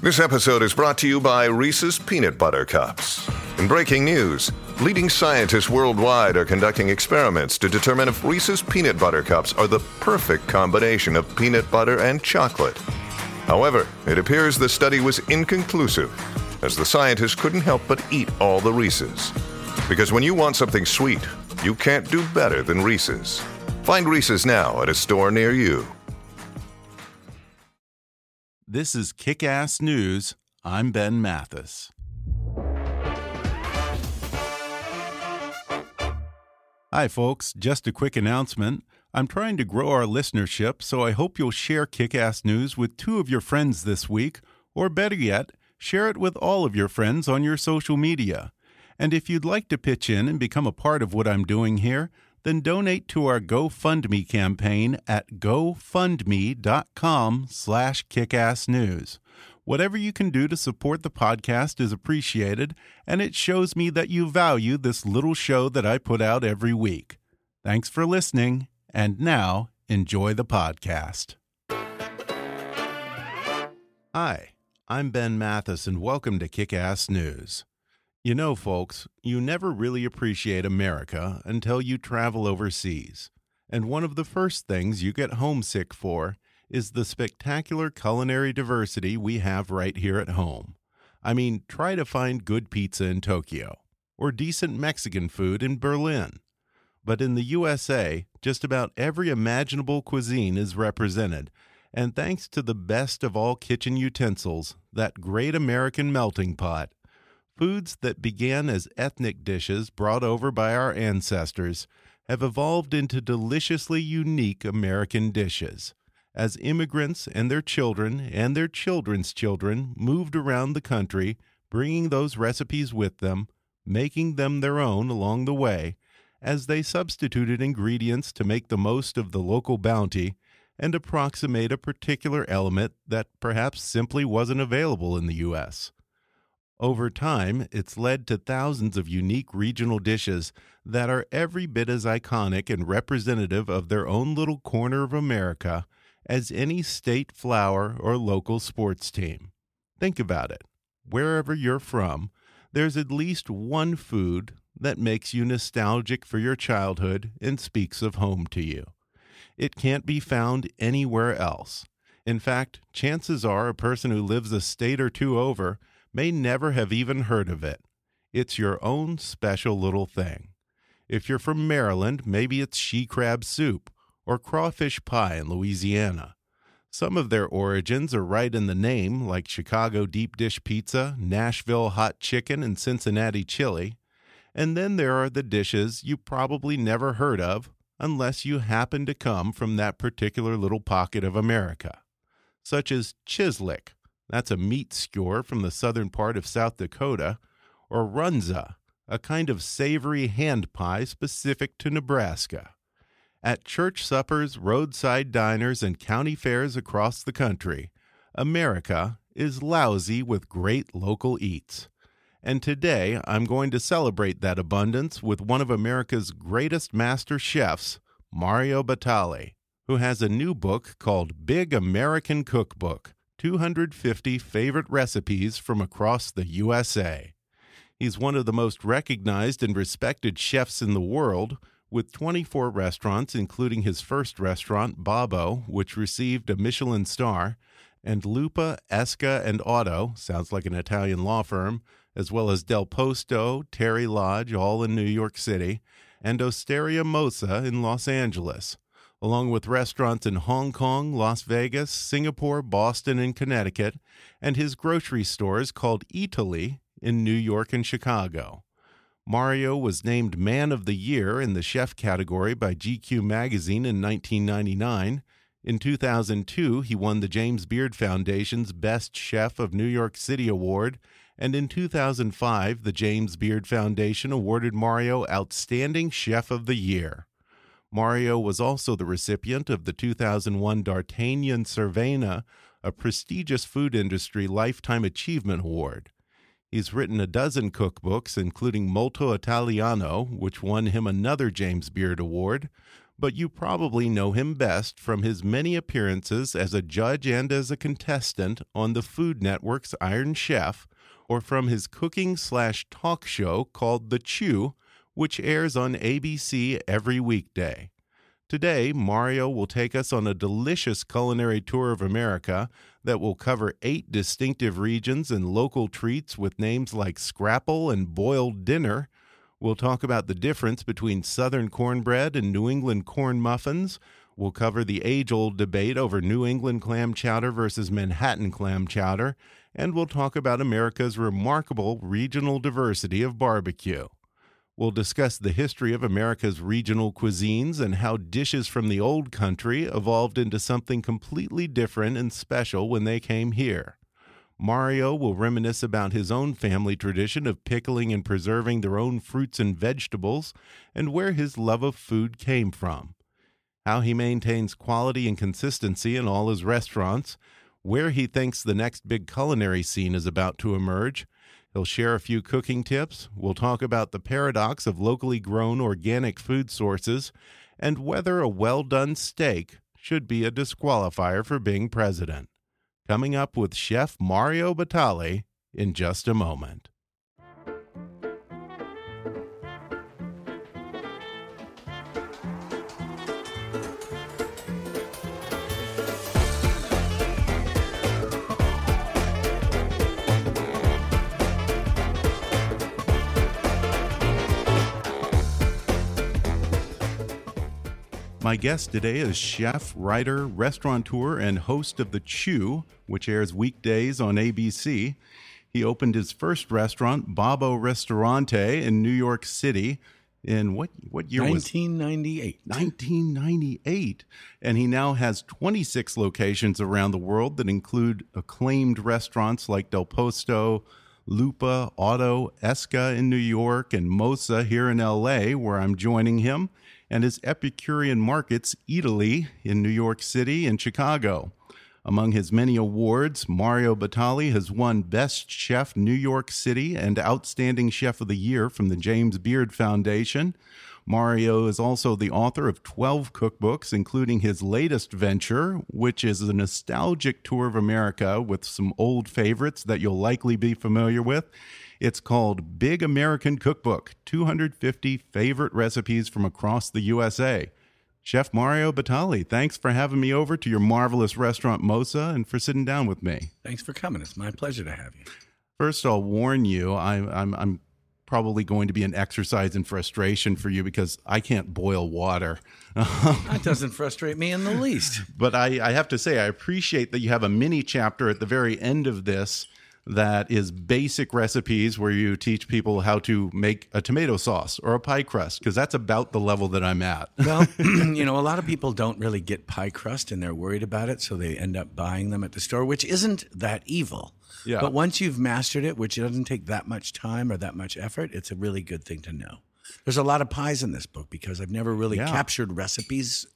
This episode is brought to you by Reese's Peanut Butter Cups. In breaking news, leading scientists worldwide are conducting experiments to determine if Reese's Peanut Butter Cups are the perfect combination of peanut butter and chocolate. However, it appears the study was inconclusive, as the scientists couldn't help but eat all the Reese's. Because when you want something sweet, you can't do better than Reese's. Find Reese's now at a store near you. This is Kick Ass News. I'm Ben Mathis. Hi, folks. Just a quick announcement. I'm trying to grow our listenership, so I hope you'll share Kick Ass News with two of your friends this week, or better yet, share it with all of your friends on your social media. And if you'd like to pitch in and become a part of what I'm doing here, then donate to our GoFundMe campaign at gofundme.com slash kickassnews. Whatever you can do to support the podcast is appreciated, and it shows me that you value this little show that I put out every week. Thanks for listening, and now enjoy the podcast. Hi, I'm Ben Mathis, and welcome to Kick Ass News. You know, folks, you never really appreciate America until you travel overseas. And one of the first things you get homesick for is the spectacular culinary diversity we have right here at home. I mean, try to find good pizza in Tokyo or decent Mexican food in Berlin. But in the USA, just about every imaginable cuisine is represented, and thanks to the best of all kitchen utensils, that great American melting pot, Foods that began as ethnic dishes brought over by our ancestors have evolved into deliciously unique American dishes. As immigrants and their children and their children's children moved around the country, bringing those recipes with them, making them their own along the way, as they substituted ingredients to make the most of the local bounty and approximate a particular element that perhaps simply wasn't available in the U.S. Over time, it's led to thousands of unique regional dishes that are every bit as iconic and representative of their own little corner of America as any state flower or local sports team. Think about it. Wherever you're from, there's at least one food that makes you nostalgic for your childhood and speaks of home to you. It can't be found anywhere else. In fact, chances are a person who lives a state or two over may never have even heard of it. It's your own special little thing. If you're from Maryland, maybe it's she crab soup or crawfish pie in Louisiana. Some of their origins are right in the name, like Chicago deep dish pizza, Nashville hot chicken, and Cincinnati chili. And then there are the dishes you probably never heard of unless you happen to come from that particular little pocket of America, such as chislic, that's a meat skewer from the southern part of South Dakota, or runza, a kind of savory hand pie specific to Nebraska. At church suppers, roadside diners, and county fairs across the country, America is lousy with great local eats. And today I'm going to celebrate that abundance with one of America's greatest master chefs, Mario Batali, who has a new book called Big American Cookbook 250 favorite recipes from across the USA. He's one of the most recognized and respected chefs in the world, with 24 restaurants, including his first restaurant, Babbo, which received a Michelin star, and Lupa, Esca, and Otto, sounds like an Italian law firm, as well as Del Posto, Tarry Lodge, all in New York City, and Osteria Mozza in Los Angeles along with restaurants in Hong Kong, Las Vegas, Singapore, Boston, and Connecticut, and his grocery stores called Eataly in New York and Chicago. Mario was named Man of the Year in the chef category by GQ magazine in 1999. In 2002, he won the James Beard Foundation's Best Chef of New York City award, and in 2005, the James Beard Foundation awarded Mario Outstanding Chef of the Year. Mario was also the recipient of the 2001 D'Artagnan Cervena, a prestigious food industry lifetime achievement award. He's written a dozen cookbooks, including Molto Italiano, which won him another James Beard Award, but you probably know him best from his many appearances as a judge and as a contestant on the Food Network's Iron Chef, or from his cooking slash talk show called The Chew, which airs on ABC every weekday. Today, Mario will take us on a delicious culinary tour of America that will cover eight distinctive regions and local treats with names like Scrapple and Boiled Dinner. We'll talk about the difference between Southern cornbread and New England corn muffins. We'll cover the age old debate over New England clam chowder versus Manhattan clam chowder. And we'll talk about America's remarkable regional diversity of barbecue. We'll discuss the history of America's regional cuisines and how dishes from the old country evolved into something completely different and special when they came here. Mario will reminisce about his own family tradition of pickling and preserving their own fruits and vegetables and where his love of food came from. How he maintains quality and consistency in all his restaurants, where he thinks the next big culinary scene is about to emerge, He'll share a few cooking tips. We'll talk about the paradox of locally grown organic food sources and whether a well done steak should be a disqualifier for being president. Coming up with Chef Mario Batali in just a moment. My guest today is chef, writer, restaurateur, and host of The Chew, which airs weekdays on ABC. He opened his first restaurant, Babbo Ristorante, in New York City in what what year 1998. was 1998 and he now has 26 locations around the world that include acclaimed restaurants like Del Posto, Lupa, Otto, Esca in New York and Mozza here in LA where I'm joining him and his Epicurean Markets, Eataly, in New York City and Chicago. Among his many awards, Mario Batali has won Best Chef New York City and Outstanding Chef of the Year from the James Beard Foundation. Mario is also the author of 12 cookbooks, including his latest venture, which is a nostalgic tour of America with some old favorites that you'll likely be familiar with. It's called Big American Cookbook 250 Favorite Recipes from Across the USA. Chef Mario Batali, thanks for having me over to your marvelous restaurant, Mozza, and for sitting down with me. Thanks for coming. It's my pleasure to have you. First, I'll warn you, I, I'm, I'm probably going to be an exercise in frustration for you because I can't boil water. that doesn't frustrate me in the least. But I, I have to say, I appreciate that you have a mini chapter at the very end of this that is basic recipes where you teach people how to make a tomato sauce or a pie crust because that's about the level that I'm at. well, you know, a lot of people don't really get pie crust and they're worried about it, so they end up buying them at the store, which isn't that evil. Yeah. But once you've mastered it, which doesn't take that much time or that much effort, it's a really good thing to know. There's a lot of pies in this book because I've never really Yeah. captured recipes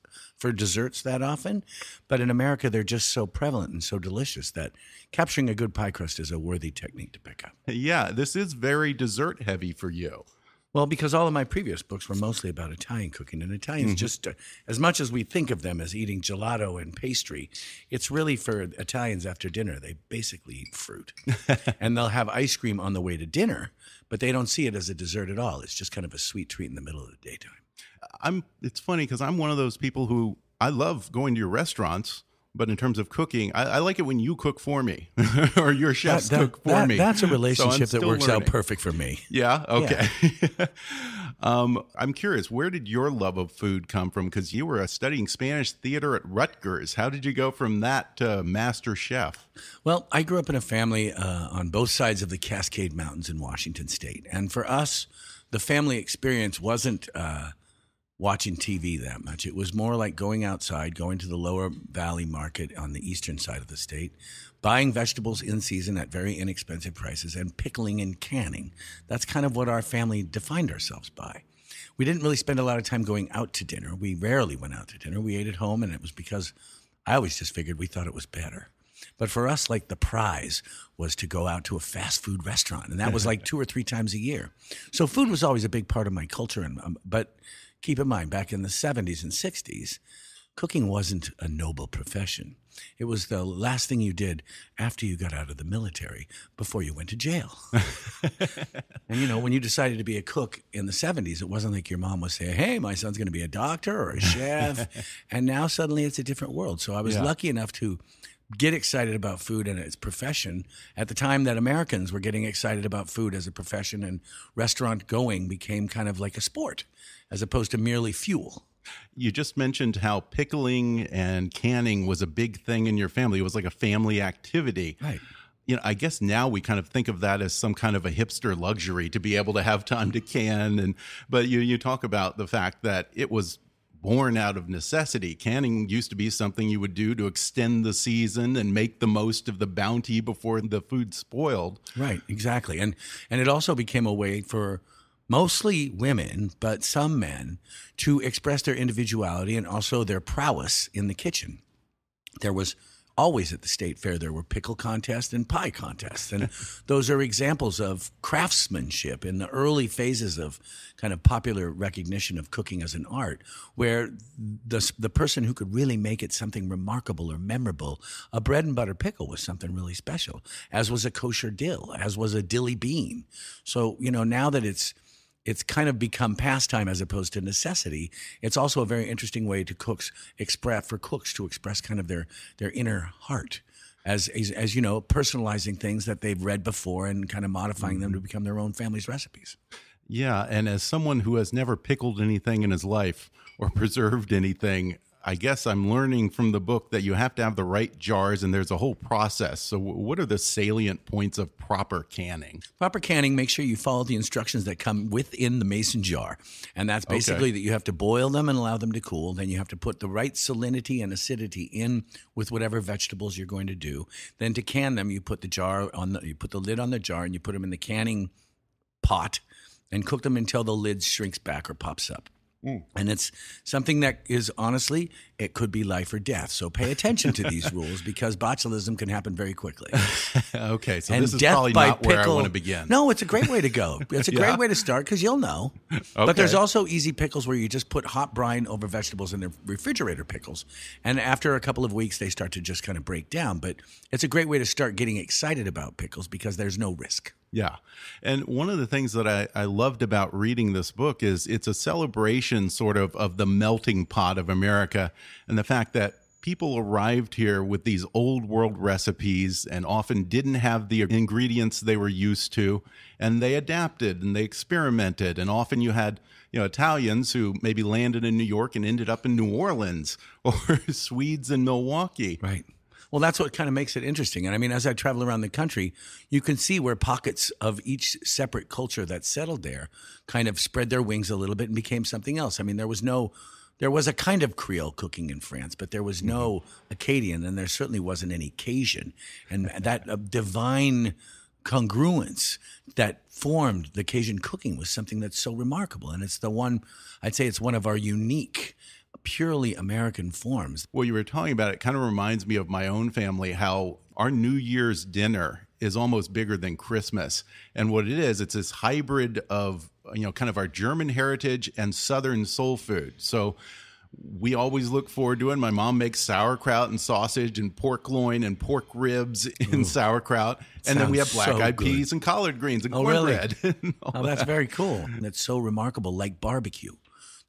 for desserts that often. But in America, they're just so prevalent and so delicious that capturing a good pie crust is a worthy technique to pick up. Yeah, this is very dessert heavy for you. Well, because all of my previous books were mostly about Italian cooking, and Italians just, uh, as much as we think of them as eating gelato and pastry, it's really for Italians after dinner. They basically eat fruit, and they'll have ice cream on the way to dinner, but they don't see it as a dessert at all. It's just kind of a sweet treat in the middle of the daytime. I'm it's funny because I'm one of those people who I love going to your restaurants, But in terms of cooking, I, I like it when you cook for me or your chefs That- that- cook for that- me. That's a So relationship that still works out perfect for me. Yeah. Okay. um, I'm curious. Where did your love of food come from? Because you were studying Spanish theater at Rutgers. How did you go from that to master chef? Well, I grew up in a family uh, on both sides of the Cascade Mountains in Washington State, and for us, the family experience wasn't uh, watching TV that much. It was more like going outside, going to the Lower Valley Market on the eastern side of the state, buying vegetables in season at very inexpensive prices, and pickling and canning. That's kind of what our family defined ourselves by. We didn't really spend a lot of time going out to dinner. We rarely went out to dinner. We ate at home, and it was because I always just figured we thought it was better. But for us, like the prize was to go out to a fast food restaurant, and that was like two or three times a year. So food was always a big part of my culture. And um, but keep in mind, back in the '70s and '60s, cooking wasn't a noble profession. It was the last thing you did after you got out of the military before you went to jail. and you know, when you decided to be a cook in the 70s, it wasn't like your mom was saying, "Hey, my son's going to be a doctor or a chef." and now suddenly it's a different world. So I was Yeah. lucky enough to get excited about food and its profession at the time that Americans were getting excited about food as a profession and restaurant going became kind of like a sport as opposed to merely fuel. You just mentioned how pickling and canning was a big thing in your family. It was like a family activity. Right. You know, I guess now we kind of think of that as some kind of a hipster luxury to be able to have time to can and but you you talk about the fact that it was born out of necessity. Canning used to be something you would do to extend the season and make the most of the bounty before the food spoiled. Right, exactly. And and it also became a way for mostly women, but some men to express their individuality and also their prowess in the kitchen. There was always at the state fair there were pickle contests and pie contests. And those are examples of craftsmanship in the early phases of kind of popular recognition of cooking as an art where the the person who could really make it something remarkable or memorable a bread and butter pickle was something really special as was a kosher dill as was a dilly bean. So you know now that it's it's kind of become pastime as opposed to necessity. It's also a very interesting way to cooks express for cooks to express kind of their their inner heart. As, as, as you know, personalizing things that they've read before and kind of modifying them to mm-hmm. become their own family's recipes. Yeah, and as someone who has never pickled anything in his life or preserved anything, I guess I'm learning from the book that you have to have the right jars and there's a whole process. So, what are the salient points of proper canning? Proper canning, make sure you follow the instructions that come within the mason jar. And that's basically Okay. that you have to boil them and allow them to cool. Then you have to put the right salinity and acidity in with whatever vegetables you're going to do. Then to can them, you put the jar on the you put the lid on the jar and you put them in the canning pot and cook them until the lid shrinks back or pops up. Mm. And it's something that is honestly, it could be life or death. So pay attention to these rules because botulism can happen very quickly okay, so and this is death probably by not pickle. where I want to begin. No, it's a great way to go. It's a Yeah? great way to start because you'll know. But there's also easy pickles where you just put hot brine over vegetables in they're refrigerator pickles. And after a couple of weeks, they start to just kind of break down. But it's a great way to start getting excited about pickles because there's no risk. Yeah. And one of the things that I, I loved about reading this book is it's a celebration, sort of, of the melting pot of America and the fact that people arrived here with these old world recipes and often didn't have the ingredients they were used to. And they adapted and they experimented. And often you had, you know, Italians who maybe landed in New York and ended up in New Orleans or Swedes in Milwaukee. Right. Well, that's what kind of makes it interesting. And I mean, as I travel around the country, you can see where pockets of each separate culture that settled there kind of spread their wings a little bit and became something else. I mean, there was no, there was a kind of Creole cooking in France, but there was no Acadian, and there certainly wasn't any Cajun. And that uh, divine congruence that formed the Cajun cooking was something that's so remarkable. And it's the one, I'd say it's one of our unique, purely American forms. Well, you were talking about it kind of reminds me of my own family, how our New Year's dinner is almost bigger than Christmas. And what it is, it's this hybrid of, you know, kind of our German heritage and Southern soul food. So we always look forward to it. My mom makes sauerkraut and sausage and pork loin and pork ribs in sauerkraut. And then we have black eyed peas and collard greens and Oh, really? cornbread. and all Oh, that's that. very cool. And it's so remarkable, like barbecue.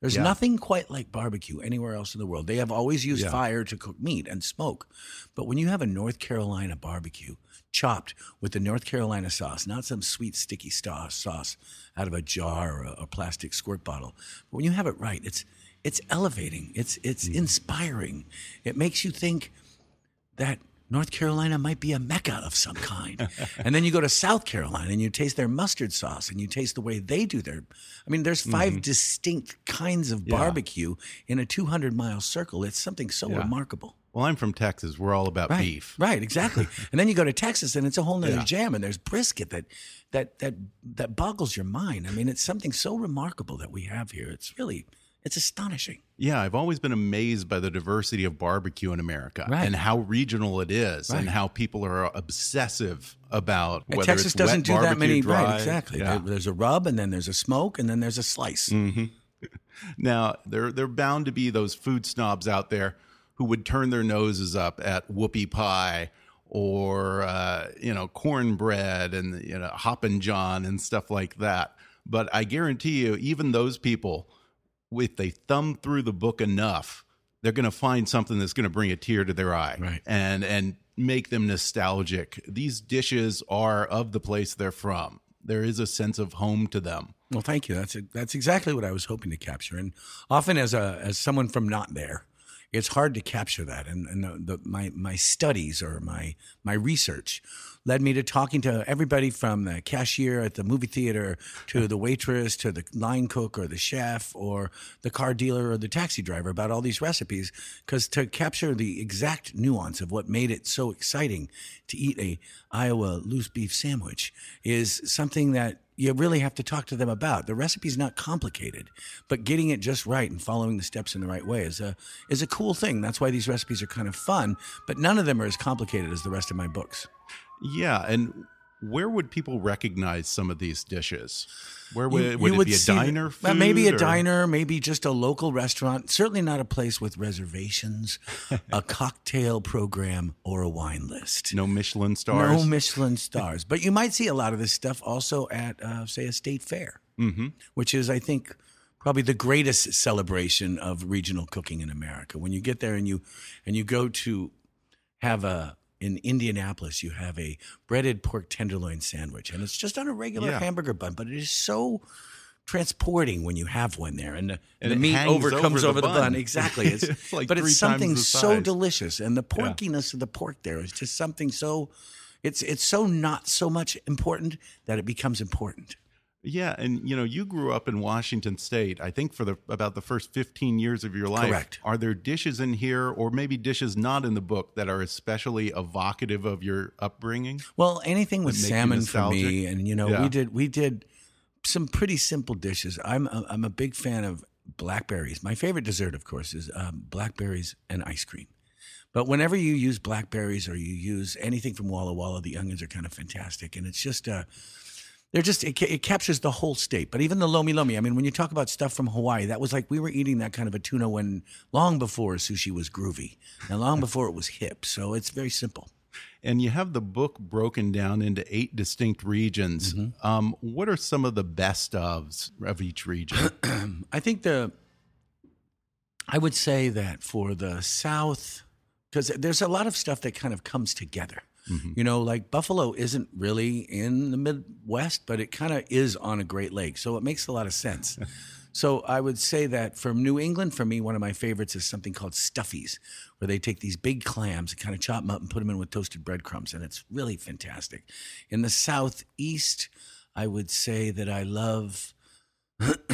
There's Yeah. nothing quite like barbecue anywhere else in the world. They have always used Yeah. fire to cook meat and smoke. But when you have a North Carolina barbecue chopped with the North Carolina sauce, not some sweet sticky sauce, sauce out of a jar or a, plastic squirt bottle, but when you have it right, it's it's elevating. It's it's Mm. inspiring. It makes you think that North Carolina might be a mecca of some kind. and then you go to South Carolina and you taste their mustard sauce and you taste the way they do their. I mean, there's 5 distinct kinds of Mm-hmm. Yeah. barbecue in a 200 mile circle. It's something so Yeah. remarkable. Well, I'm from Texas. We're all about Right, beef. right, exactly. and then you go to Texas, and it's a whole nother Yeah. jam. And there's brisket that that that that boggles your mind. I mean, it's something so remarkable that we have here. It's really, it's astonishing. Yeah, I've always been amazed by the diversity of barbecue in America Right. and how regional it is and how people are obsessive about And whether Texas it's doesn't wet do that many. dry. Right, exactly. Yeah. There- there's a rub, and then there's a smoke, and then there's a slice. Mm. Now, there there are bound to be those food snobs out there who would turn their noses up at whoopie pie or uh, you know cornbread and you know Hoppin' John and stuff like that. But I guarantee you, even those people, if they thumb through the book enough, they're going to find something that's going to bring a tear to their eye, Right. And and make them nostalgic. These dishes are of the place they're from. There is a sense of home to them. Well, thank you. That's that's exactly what I was hoping to capture. And often, as a as someone from not there, it's hard to capture that. And, and the, the, my my studies or my my research led me to talking to everybody from the cashier at the movie theater to the waitress to the line cook or the chef or the car dealer or the taxi driver about all these recipes because to capture the exact nuance of what made it so exciting to eat a Iowa loose beef sandwich is something that you really have to talk to them about. The recipe's not complicated, but getting it just right and following the steps in the right way is a is a cool thing. That's why these recipes are kind of fun, but none of them are as complicated as the rest of my books. Yeah, and where would people recognize some of these dishes? Where would, You- would you it be a diner? well, maybe food, a or- diner, maybe just a local restaurant. Certainly not a place with reservations, a cocktail program, or a wine list. No Michelin stars. No Michelin stars. But you might see a lot of this stuff also at, uh, say, a state fair, mm-hmm. which is, I think, probably the greatest celebration of regional cooking in America. When you get there and you and you go to have a in Indianapolis, you have a breaded pork tenderloin sandwich, and it's just on a regular Yeah. hamburger bun, but it is so transporting when you have one there, and the, And the meat hangs over the over the bun. bun. Exactly, it's, It's like but it's something so delicious, and the Yeah. porkiness of the pork there is just something so. It's it's so not so much important that it becomes important. Yeah, and you know, you grew up in Washington State. I think for the about the first fifteen years of your life. Correct. Are there dishes in here, or maybe dishes not in the book, that are especially evocative of your upbringing? Well, anything with That make you salmon for me, and you know, Yeah. we did we did some pretty simple dishes. I'm a, I'm a big fan of blackberries. My favorite dessert, of course, is um, blackberries and ice cream. But whenever you use blackberries or you use anything from Walla Walla, the onions are kind of fantastic, and it's just uh, they're just it, it captures the whole state. But even the lomi lomi, I mean, when you talk about stuff from Hawaii, that was like we were eating that kind of a tuna when long before sushi was groovy and long before it was hip. So it's very simple. And you have the book broken down into eight distinct regions. Mm-hmm. Um, what are some of the best ofs of each region? I think the I would say that for the South, because there's a lot of stuff that kind of comes together. Mm-hmm. You know, like Buffalo isn't really in the Midwest, but it kind of is on a Great Lake. So it makes a lot of sense. so I would say that from New England, for me, one of my favorites is something called stuffies, where they take these big clams and kind of chop them up and put them in with toasted breadcrumbs. And it's really fantastic. In the Southeast, I would say that I love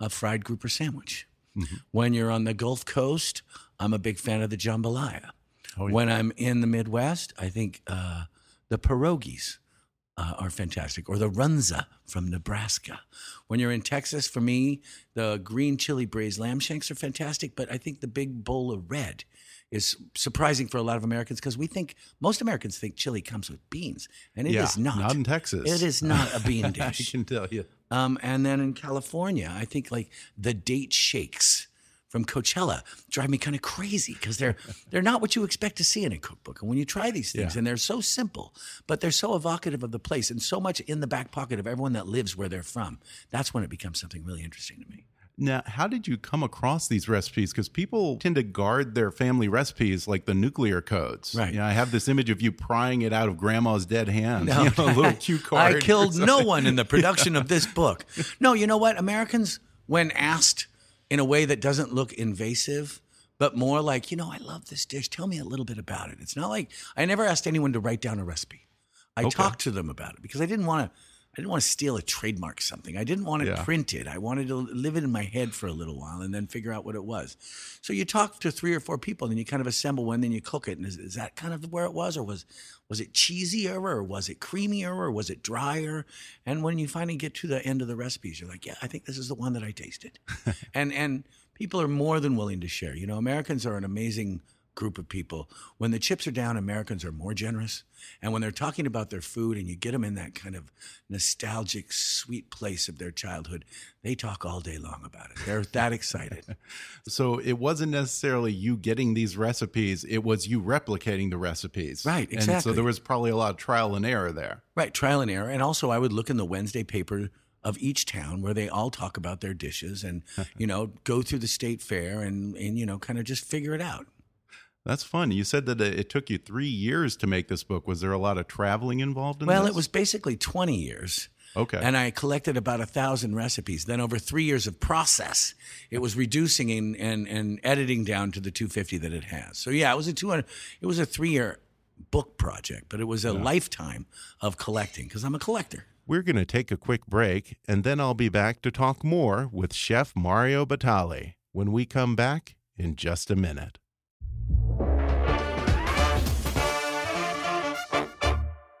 a fried grouper sandwich. Mm-hmm. When you're on the Gulf Coast, I'm a big fan of the jambalaya. When I'm in the Midwest, I think uh, the pierogies uh, are fantastic, or the runza from Nebraska. When you're in Texas, for me, the green chili braised lamb shanks are fantastic, but I think the big bowl of red is surprising for a lot of Americans because we think most Americans think chili comes with beans, and it is yeah, not. Not in Texas. It is not a bean dish. I can tell you. Um, and then in California, I think like the date shakes from Coachella drive me kind of crazy because they're they're not what you expect to see in a cookbook. And when you try these things, Yeah. and they're so simple, but they're so evocative of the place and so much in the back pocket of everyone that lives where they're from, that's when it becomes something really interesting to me. Now, how did you come across these recipes? Because people tend to guard their family recipes like the nuclear codes. Right. You know, I have this image of you prying it out of grandma's dead hands. No. You know, a little cue card. I killed no one in the production of this book. No, you know what? Americans, when asked in a way that doesn't look invasive, but more like, you know, I love this dish. Tell me a little bit about it. It's not like I never asked anyone to write down a recipe. I Okay. talked to them about it because I didn't want to. I didn't want to steal a trademark something. I didn't want to Yeah. print it. I wanted to live it in my head for a little while and then figure out what it was. So you talk to three or four people, and then you kind of assemble one, then you cook it. And is, is that kind of where it was, or was was it cheesier, or was it creamier, or was it drier? And when you finally get to the end of the recipes, you're like, yeah, I think this is the one that I tasted. and and people are more than willing to share. You know, Americans are an amazing group of people. When the chips are down, Americans are more generous. And when they're talking about their food and you get them in that kind of nostalgic, sweet place of their childhood, they talk all day long about it. They're that excited. So it wasn't necessarily you getting these recipes; it was you replicating the recipes. Right, And so there was probably a lot of trial and error there. Right, trial and error. And also, I would look in the Wednesday paper of each town where they all talk about their dishes and, you know, go through the state fair and, and you know, kind of just figure it out. That's fun. You said that uh, it took you three years to make this book. Was there a lot of traveling involved in Well, this? it was basically 20 years. Okay. And I collected about a thousand recipes. Then over three years of process, it was reducing and, and, and editing down to the 250 that it has. So yeah, it was a 200, it was a three year book project, but it was a lifetime of collecting because I'm a collector. We're going to take a quick break, and then I'll be back to talk more with Chef Mario Batali when we come back in just a minute.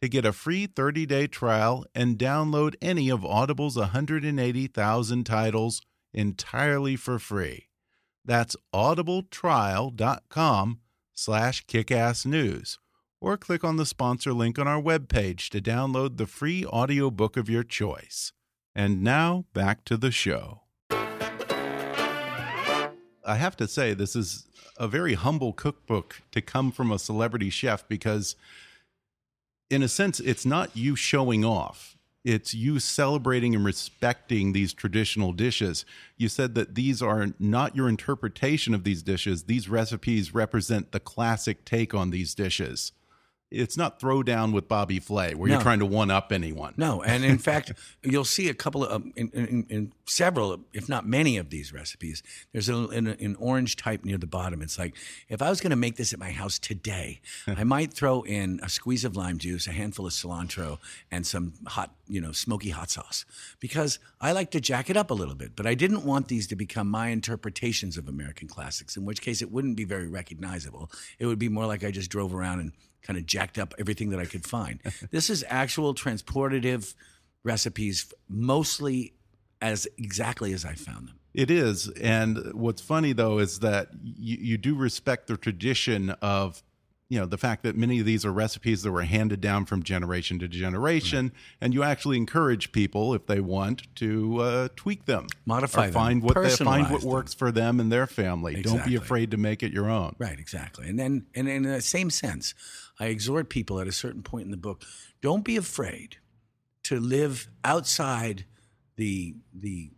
to get a free 30-day trial and download any of Audible's 180,000 titles entirely for free. That's audibletrial.com slash kickassnews or click on the sponsor link on our webpage to download the free audiobook of your choice. And now back to the show. I have to say, this is a very humble cookbook to come from a celebrity chef because, in a sense, it's not you showing off. It's you celebrating and respecting these traditional dishes. You said that these are not your interpretation of these dishes. These recipes represent the classic take on these dishes. It's not throw down with Bobby Flay where you're trying to one up anyone. No, and in fact, you'll see a couple of um, in, in, in several, if not many, of these recipes. There's a, an, an orange type near the bottom. It's like if I was going to make this at my house today, I might throw in a squeeze of lime juice, a handful of cilantro, and some hot, you know, smoky hot sauce because I like to jack it up a little bit. But I didn't want these to become my interpretations of American classics. In which case, it wouldn't be very recognizable. It would be more like I just drove around and kind of jacked up everything that I could find. this is actual transportative recipes, mostly as exactly as I found them. It is. And what's funny though is that you, you do respect the tradition of you know the fact that many of these are recipes that were handed down from generation to generation and you actually encourage people if they want to uh, tweak them Modify or them, find what they find what them. works for them and their family don't be afraid to make it your own Right, exactly. And then, and in the same sense, I exhort people at a certain point in the book: don't be afraid to live outside the the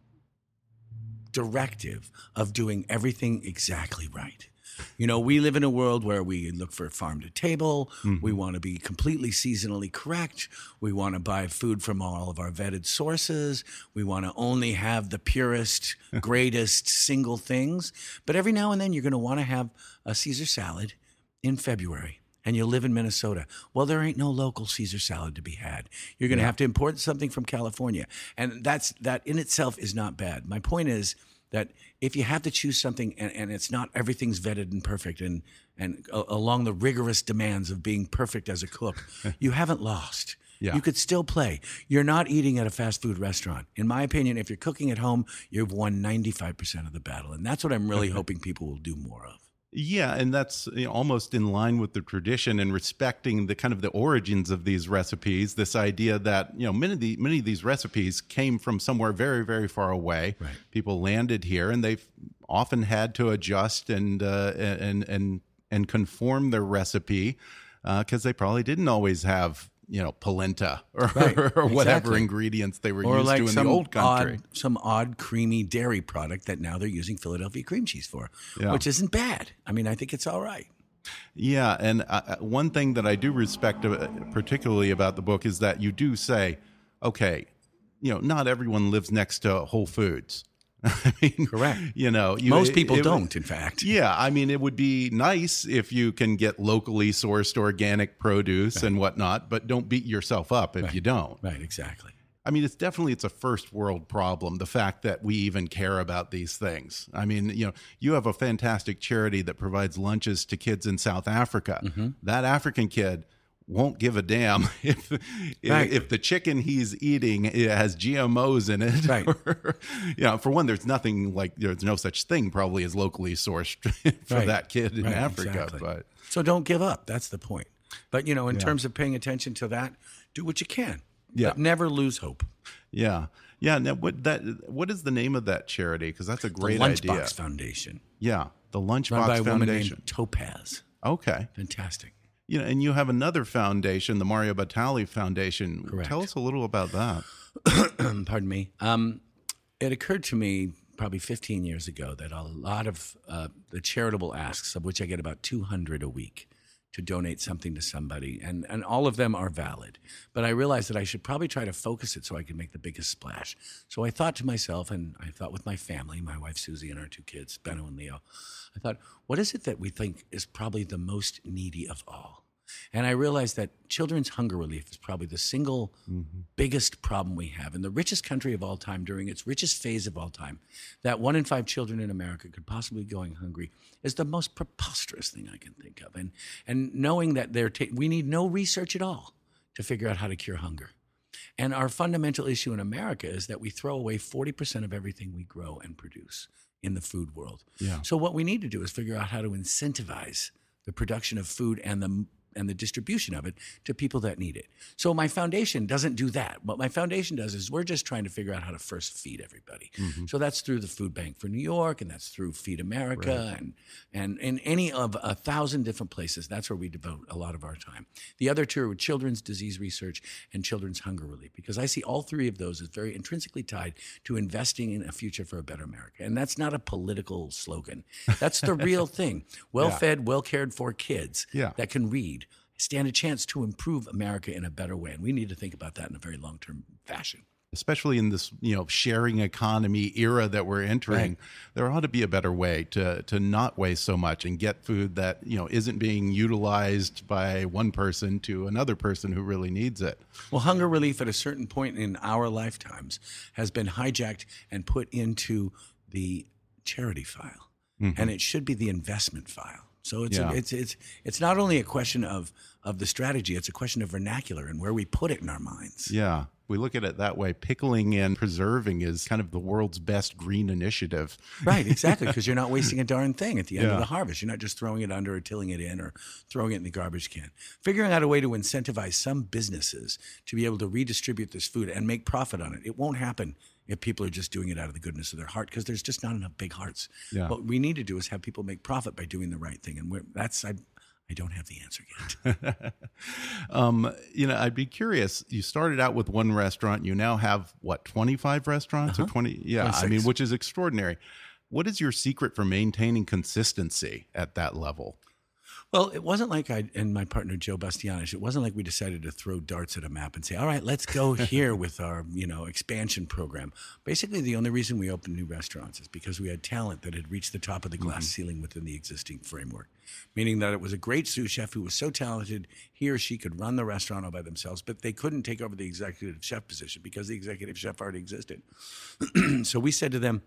directive of doing everything exactly right. You know, we live in a world where we look for farm to table. Mm-hmm. We want to be completely seasonally correct. We want to buy food from all of our vetted sources. We want to only have the purest, greatest single things. But every now and then, you're going to want to have a Caesar salad in February. And you live in Minnesota. Well, there ain't no local Caesar salad to be had. You're going to have to import something from California, and that's that in itself is not bad. My point is that if you have to choose something and, and it's not everything's vetted and perfect and and along the rigorous demands of being perfect as a cook, you haven't lost. Yeah. You could still play. You're not eating at a fast food restaurant. In my opinion, if you're cooking at home, you've won 95% of the battle. And that's what I'm really hoping people will do more of. Yeah, and that's you know, almost in line with the tradition and respecting the kind of the origins of these recipes. This idea that you know many of the many of these recipes came from somewhere very very far away. Right. People landed here, and they've often had to adjust and uh, and and and conform their recipe because uh, they probably didn't always have you know polenta or, Right, or whatever exactly. ingredients they were Or used like to in the old country. odd, some odd creamy dairy product that now they're using Philadelphia cream cheese for, Yeah. which isn't bad. I mean, I think it's all right. Yeah, and uh, one thing that I do respect uh, particularly about the book is that you do say, okay, you know, not everyone lives next to Whole Foods. I mean, Correct. You know, you, Most people it- it- don't, in fact. Yeah, I mean, it would be nice if you can get locally sourced organic produce and whatnot, but don't beat yourself up if you don't. Right, exactly. I mean, it's definitely it's a first world problem. The fact that we even care about these things. I mean, you know, you have a fantastic charity that provides lunches to kids in South Africa. Mm-hmm. That African kid won't give a damn if Right. if the chicken he's eating has GMOs in it. Right. or- you know, for one, there's nothing like there's no such thing probably as locally sourced for Right. that kid in Right, Africa. exactly. But So don't give up. That's the point. But you know, in terms of paying attention to that, do what you can. Yeah. But never lose hope. yeah, yeah. Now, what that what is the name of that charity? Because that's a The great Lunchbox idea. Foundation, Yeah, the Lunchbox run by a woman Foundation. named Topaz. Okay. Fantastic. You know, and you have another foundation, the Mario Batali Foundation. Correct. Tell us a little about that. Pardon me. Um, it occurred to me probably 15 years ago that a lot of uh, the charitable asks, of which I get about 200 a week, to donate something to somebody, and, and all of them are valid. But I realized that I should probably try to focus it so I could make the biggest splash. So I thought to myself, and I thought with my family, my wife Susie and our two kids, Benno and Leo, I thought, what is it that we think is probably the most needy of all? And I realized that children's hunger relief is probably the single mm-hmm. biggest problem we have in the richest country of all time during its richest phase of all time. That one in five children in America could possibly be going hungry is the most preposterous thing I can think of. And and knowing that they're ta- we need no research at all to figure out how to cure hunger. And our fundamental issue in America is that we throw away 40% of everything we grow and produce in the food world. Yeah. So what we need to do is figure out how to incentivize the production of food and the and the distribution of it to people that need it. So my foundation doesn't do that. What my foundation does is we're just trying to figure out how to first feed everybody. Mm-hmm. So that's through the Food Bank for New York, and that's through Feed America, and and in any of a thousand different places. That's where we devote a lot of our time. The other two are children's disease research and children's hunger relief, because I see all three of those as very intrinsically tied to investing in a future for a better America. And that's not a political slogan. That's the real thing. Well-fed, well-cared for kids Yeah. that can read stand a chance to improve America in a better way. And we need to think about that in a very long-term fashion. Especially in this, you know, sharing economy era that we're entering, Right. there ought to be a better way to to not waste so much and get food that you know isn't being utilized by one person to another person who really needs it. Well, hunger relief at a certain point in our lifetimes has been hijacked and put into the charity file, mm-hmm. and it should be the investment file. So it's Yeah. a, it's it's it's not only a question of of the strategy; it's a question of vernacular and where we put it in our minds. Yeah, we look at it that way. Pickling and preserving is kind of the world's best green initiative. Right, exactly, because you're not wasting a darn thing at the end Yeah. of the harvest. You're not just throwing it under or tilling it in or throwing it in the garbage can. Figuring out a way to incentivize some businesses to be able to redistribute this food and make profit on it. It won't happen if people are just doing it out of the goodness of their heart because there's just not enough big hearts. Yeah. What we need to do is have people make profit by doing the right thing, and we're, that's I. I don't have the answer yet. Um, you know, I'd be curious. You started out with one restaurant. You now have what, twenty five restaurants or twenty? Yeah, I mean, which is extraordinary. What is your secret for maintaining consistency at that level? Well, it wasn't like I and my partner Joe Bastianich. It wasn't like we decided to throw darts at a map and say, "All right, let's go here with our you know expansion program." Basically, the only reason we opened new restaurants is because we had talent that had reached the top of the glass mm-hmm. ceiling within the existing framework. Meaning that it was a great sous chef who was so talented, he or she could run the restaurant all by themselves, but they couldn't take over the executive chef position because the executive chef already existed. so we said to them,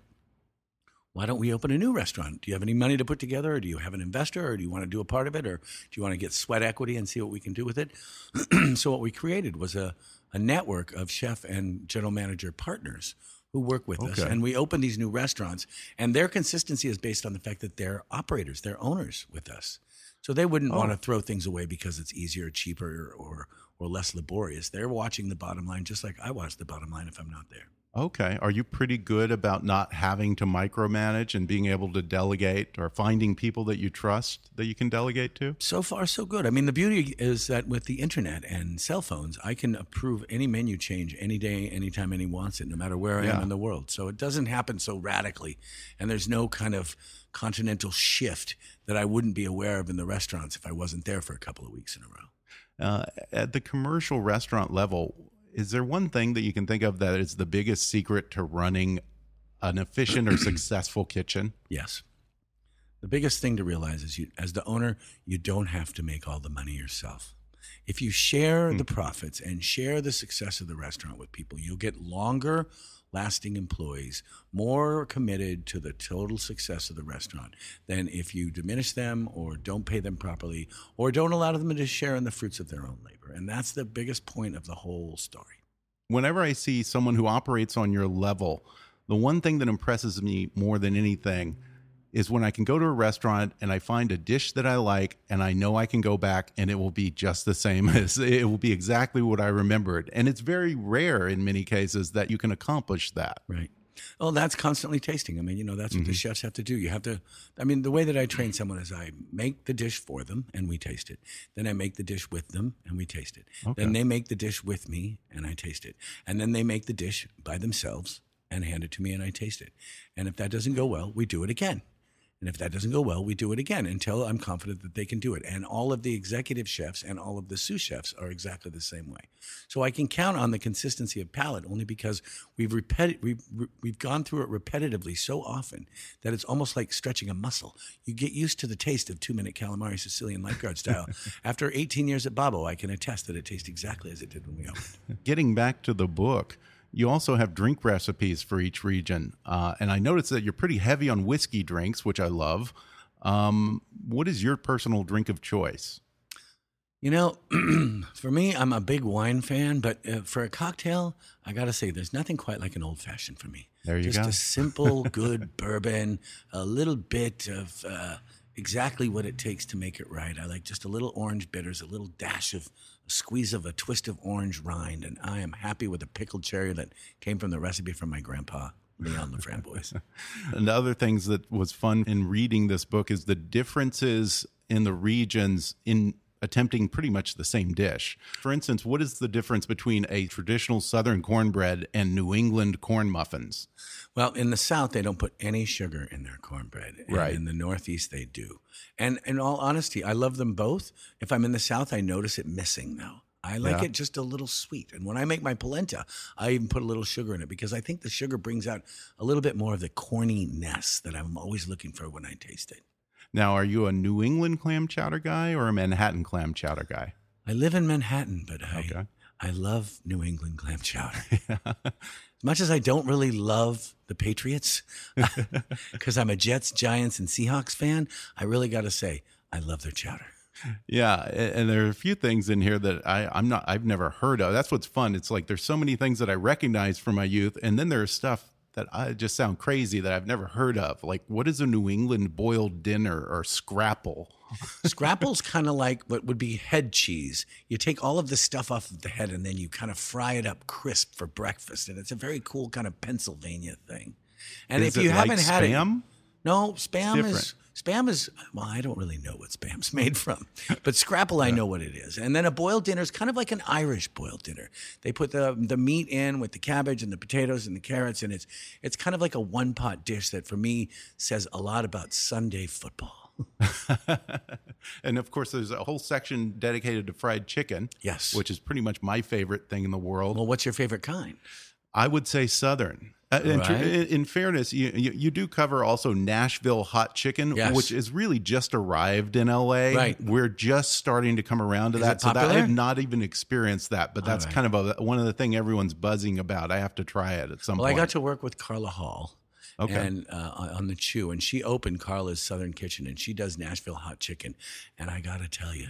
why don't we open a new restaurant? Do you have any money to put together, or do you have an investor, or do you want to do a part of it, or do you want to get sweat equity and see what we can do with it? so what we created was a, a network of chef and general manager partners who work with us, and we open these new restaurants, and their consistency is based on the fact that they're operators, they're owners with us. So they wouldn't oh. want to throw things away because it's easier, cheaper, or or less laborious. They're watching the bottom line just like I watch the bottom line if I'm not there. Okay. Are you pretty good about not having to micromanage and being able to delegate or finding people that you trust that you can delegate to? So far, so good. I mean, the beauty is that with the internet and cell phones, I can approve any menu change any day, anytime anyone wants it, no matter where I Yeah. am in the world. So it doesn't happen so radically, and there's no kind of continental shift that I wouldn't be aware of in the restaurants if I wasn't there for a couple of weeks in a row. Uh, at the commercial restaurant level, is there one thing that you can think of that is the biggest secret to running an efficient or successful kitchen? Yes. The biggest thing to realize is you, as the owner, you don't have to make all the money yourself. If you share hmm. the profits and share the success of the restaurant with people, you'll get longer lasting employees, more committed to the total success of the restaurant than if you diminish them or don't pay them properly or don't allow them to share in the fruits of their own labor. And that's the biggest point of the whole story. Whenever I see someone who operates on your level, the one thing that impresses me more than anything is when I can go to a restaurant and I find a dish that I like and I know I can go back and it will be just the same as it will be exactly what I remembered. And it's very rare in many cases that you can accomplish that. Right. Oh, that's constantly tasting. I mean, you know, that's what the mm-hmm. chefs have to do. You have to, I mean, the way that I train someone is I make the dish for them and we taste it. Then I make the dish with them and we taste it. Then they make the dish with me and I taste it. And then they make the dish by themselves and hand it to me and I taste it. And if that doesn't go well, we do it again. And if that doesn't go well, we do it again until I'm confident that they can do it. And all of the executive chefs and all of the sous chefs are exactly the same way. So I can count on the consistency of palate only because we've repeti- we've we've gone through it repetitively so often that it's almost like stretching a muscle. You get used to the taste of two minute calamari Sicilian lifeguard style. After 18 years at Babbo, I can attest that it tastes exactly as it did when we opened. Getting back to the book, you also have drink recipes for each region. Uh, and I noticed that you're pretty heavy on whiskey drinks, which I love. Um, what is your personal drink of choice? You know, for me, I'm a big wine fan, but uh, for a cocktail, I got to say, there's nothing quite like an old fashioned for me. There you Just go. Just a simple, good bourbon, a little bit of uh, exactly what it takes to make it right. I like just a little orange bitters, a little dash of a squeeze of a twist of orange rind, and I am happy with a pickled cherry that came from the recipe from my grandpa, Leon Laframboise. And the other things that was fun in reading this book is the differences in the regions in attempting pretty much the same dish. For instance, what is the difference between a traditional Southern cornbread and New England corn muffins? Well, in the South, they don't put any sugar in their cornbread. And Right. In the Northeast, they do. And in all honesty, I love them both. If I'm in the South, I notice it missing though. I like Yeah. it just a little sweet. And when I make my polenta, I even put a little sugar in it because I think the sugar brings out a little bit more of the corniness that I'm always looking for when I taste it. Now, are you a New England clam chowder guy or a Manhattan clam chowder guy? I live in Manhattan, but I Okay. I love New England clam chowder. as much as I don't really love the Patriots, because I'm a Jets, Giants, and Seahawks fan, I really got to say I love their chowder. Yeah, and there are a few things in here that I, I'm not, I've never heard of. That's what's fun. It's like there's so many things that I recognize from my youth, and then there's stuff that I just sound crazy that I've never heard of. Like, what is a New England boiled dinner or scrapple? Scrapple's kind of like what would be head cheese. You take all of the stuff off of the head and then you kind of fry it up crisp for breakfast, and it's a very cool kind of Pennsylvania thing. And Is if you like haven't had it, spam? No, spam is spam is well, I don't really know what spam's made from, but scrapple I know what it is. And then a boiled dinner is kind of like an Irish boiled dinner. They put the the meat in with the cabbage and the potatoes and the carrots, and it's it's kind of like a one pot dish that for me says a lot about Sunday football. and of course, there's a whole section dedicated to fried chicken. Yes. which is pretty much my favorite thing in the world. Well, what's your favorite kind? I would say Southern. Uh, Right. in, in fairness, you, you you do cover also Nashville hot chicken, Yes. which is really just arrived in LA. Right. We're just starting to come around to Is that. So that, I popular? have not even experienced that, but that's right. kind of a, one of the thing everyone's buzzing about. I have to try it at some Well, I got to work with Carla Hall, Okay. and uh, on the Chew, and she opened Carla's Southern Kitchen, and she does Nashville hot chicken. And I got to tell you,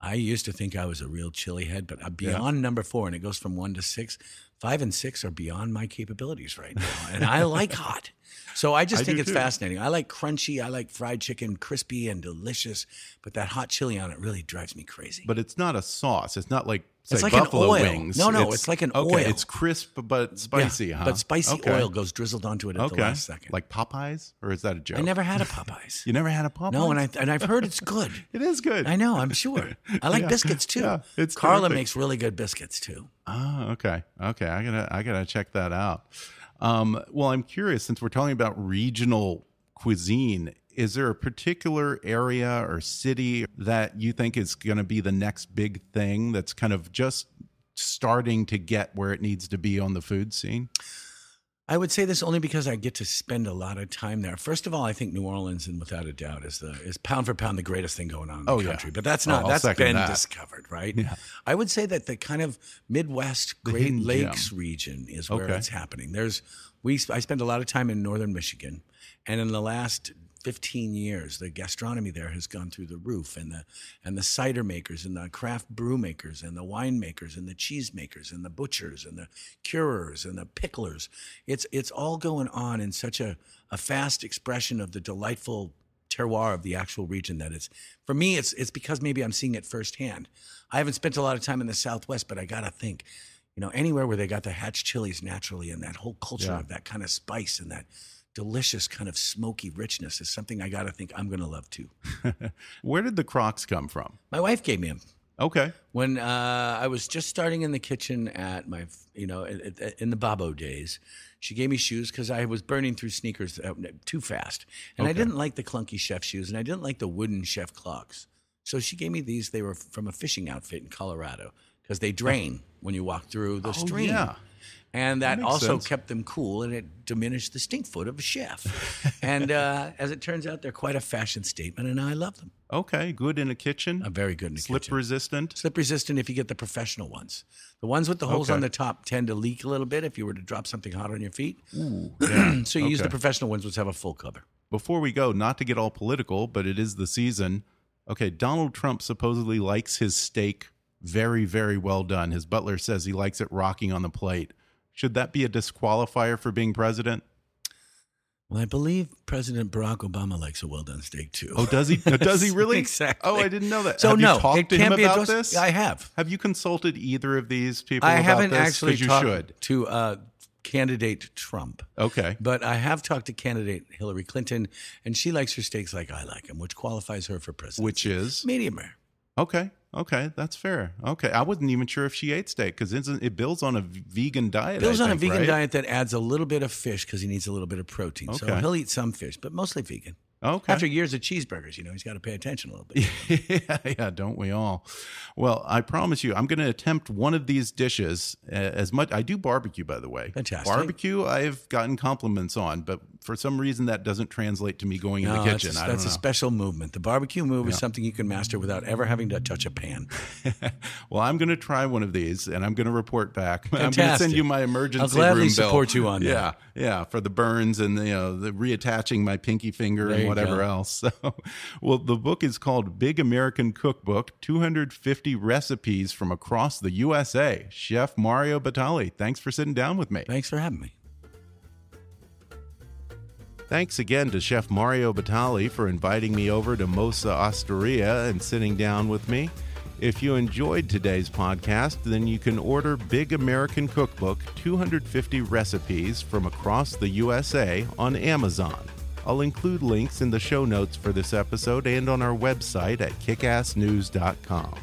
I used to think I was a real chili head, but I'm beyond number four, and it goes from one to six. Five and six are beyond my capabilities right now, and I like hot. So I just I think it's too. fascinating. I like crunchy. I like fried chicken, crispy and delicious. But that hot chili on it really drives me crazy. But it's not a sauce. It's not like say It's like an buffalo oil. wings. No, no, it's like an okay, oil. It's crisp but spicy, Yeah, huh? But spicy Okay. oil goes drizzled onto it at Okay. the last second. Like Popeyes, or is that a joke? I never had a Popeyes. You never had a Popeyes? no, and I and I've heard it's good. It is good. I know, I'm sure. I like Yeah. biscuits too. Yeah, it's Carla terrific. makes really good biscuits too. Ah, okay, okay. I gotta, I gotta check that out. Um, well, I'm curious since we're talking about regional cuisine. Is there a particular area or city that you think is going to be the next big thing that's kind of just starting to get where it needs to be on the food scene? I would say this only because I get to spend a lot of time there. First of all, I think New Orleans, and without a doubt, is the is pound for pound the greatest thing going on in the Oh, yeah. country. But that's Oh, not I'll that's been that. discovered, right? Yeah. I would say that the kind of Midwest Great hidden Lakes region is where Okay. it's happening. There's we I spend a lot of time in northern Michigan, and in the last 15 years, the gastronomy there has gone through the roof, and the and the cider makers, and the craft brew makers, and the wine makers, and the cheese makers, and the butchers, and the curers, and the picklers. It's it's all going on in such a, a fast expression of the delightful terroir of the actual region that it's for me it's it's because maybe I'm seeing it firsthand. I haven't spent a lot of time in the Southwest, but I gotta think, you know, anywhere where they got the hatch chilies naturally and that whole culture Yeah. of that kind of spice and that delicious kind of smoky richness is something I gotta think I'm gonna love too. Where did the Crocs come from? My wife gave me them Okay, when uh, I was just starting in the kitchen at my, you know, in- the Babbo days. She gave me shoes because I was burning through sneakers uh, too fast, and I didn't like the clunky chef shoes, and I didn't like the wooden chef clogs. So she gave me these. They were from a fishing outfit in Colorado because they drain when you walk through the Oh, stream. yeah. And that, makes also sense. kept them cool, and it diminished the stink foot of a chef. and uh, as it turns out, they're quite a fashion statement, and I love them. okay. Good in a kitchen. I'm very good in the Slip kitchen. resistant. Slip resistant if you get the professional ones. The ones with the holes Okay. on the top tend to leak a little bit if you were to drop something hot on your feet. Yeah. So you use the professional ones, which have a full cover. Before we go, not to get all political, but it is the season. Okay, Donald Trump supposedly likes his steak very, very well done. His butler says he likes it rocking on the plate. Should that be a disqualifier for being president? Well, I believe President Barack Obama likes a well done steak too. Oh, does he? Does he really? Exactly. Oh, I didn't know that. So have no, you talked to can't him about this? I have. Have you consulted either of these people? I about haven't this? actually you talked should. to uh, candidate Trump. Okay. But I have talked to candidate Hillary Clinton, and she likes her steaks like I like them, which qualifies her for president. Which is medium rare. okay. Okay, that's fair. Okay, I wasn't even sure if she ate steak because it builds on a vegan diet. Bill's I on a vegan right? diet that adds a little bit of fish because he needs a little bit of protein. So he'll eat some fish, but mostly vegan. Okay. After years of cheeseburgers, you know, he's got to pay attention a little bit. yeah, yeah, don't we all? Well, I promise you, I'm going to attempt one of these dishes as much. I do barbecue, by the way. Fantastic. Barbecue, I've gotten compliments on, but for some reason that doesn't translate to me going in No, the that's, kitchen. a, I that's a special movement. The barbecue move is something you can master without ever having to touch a pan. well, I'm going to try one of these, and I'm going to report back. Fantastic. I'm going to send you my emergency I'll gladly room bill. support you on that. Yeah, yeah, for the burns and you know the reattaching my pinky finger There and whatever go. else. So, well, the book is called Big American Cookbook: 250 recipes from across the USA. Chef Mario Batali, thanks for sitting down with me. Thanks for having me. Thanks again to Chef Mario Batali for inviting me over to Mozza Osteria and sitting down with me. If you enjoyed today's podcast, then you can order Big American Cookbook 250 Recipes from Across the USA on Amazon. I'll include links in the show notes for this episode and on our website at kickassnews.com.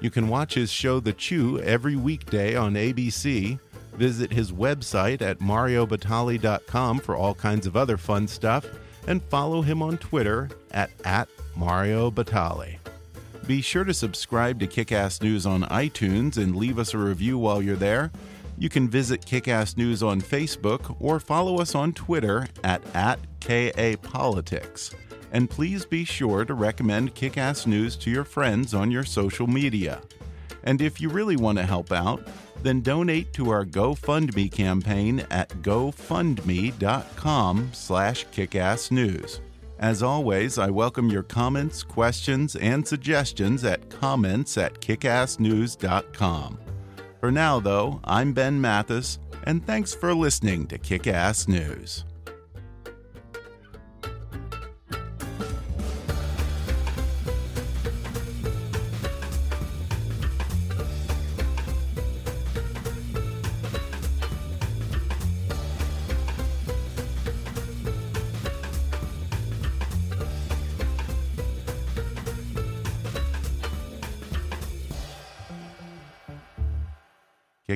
You can watch his show The Chew every weekday on ABC. Visit his website at mariobatali.com for all kinds of other fun stuff, and follow him on Twitter at, at Mario Batali. Be sure to subscribe to Kickass News on iTunes and leave us a review while you're there. You can visit Kickass News on Facebook or follow us on Twitter at, at KAPolitics. And please be sure to recommend Kickass News to your friends on your social media. And if you really want to help out, then donate to our GoFundMe campaign at gofundme.com slash kickassnews. As always, I welcome your comments, questions, and suggestions at comments at kickassnews.com. For now, though, I'm Ben Mathis, and thanks for listening to Kickass News.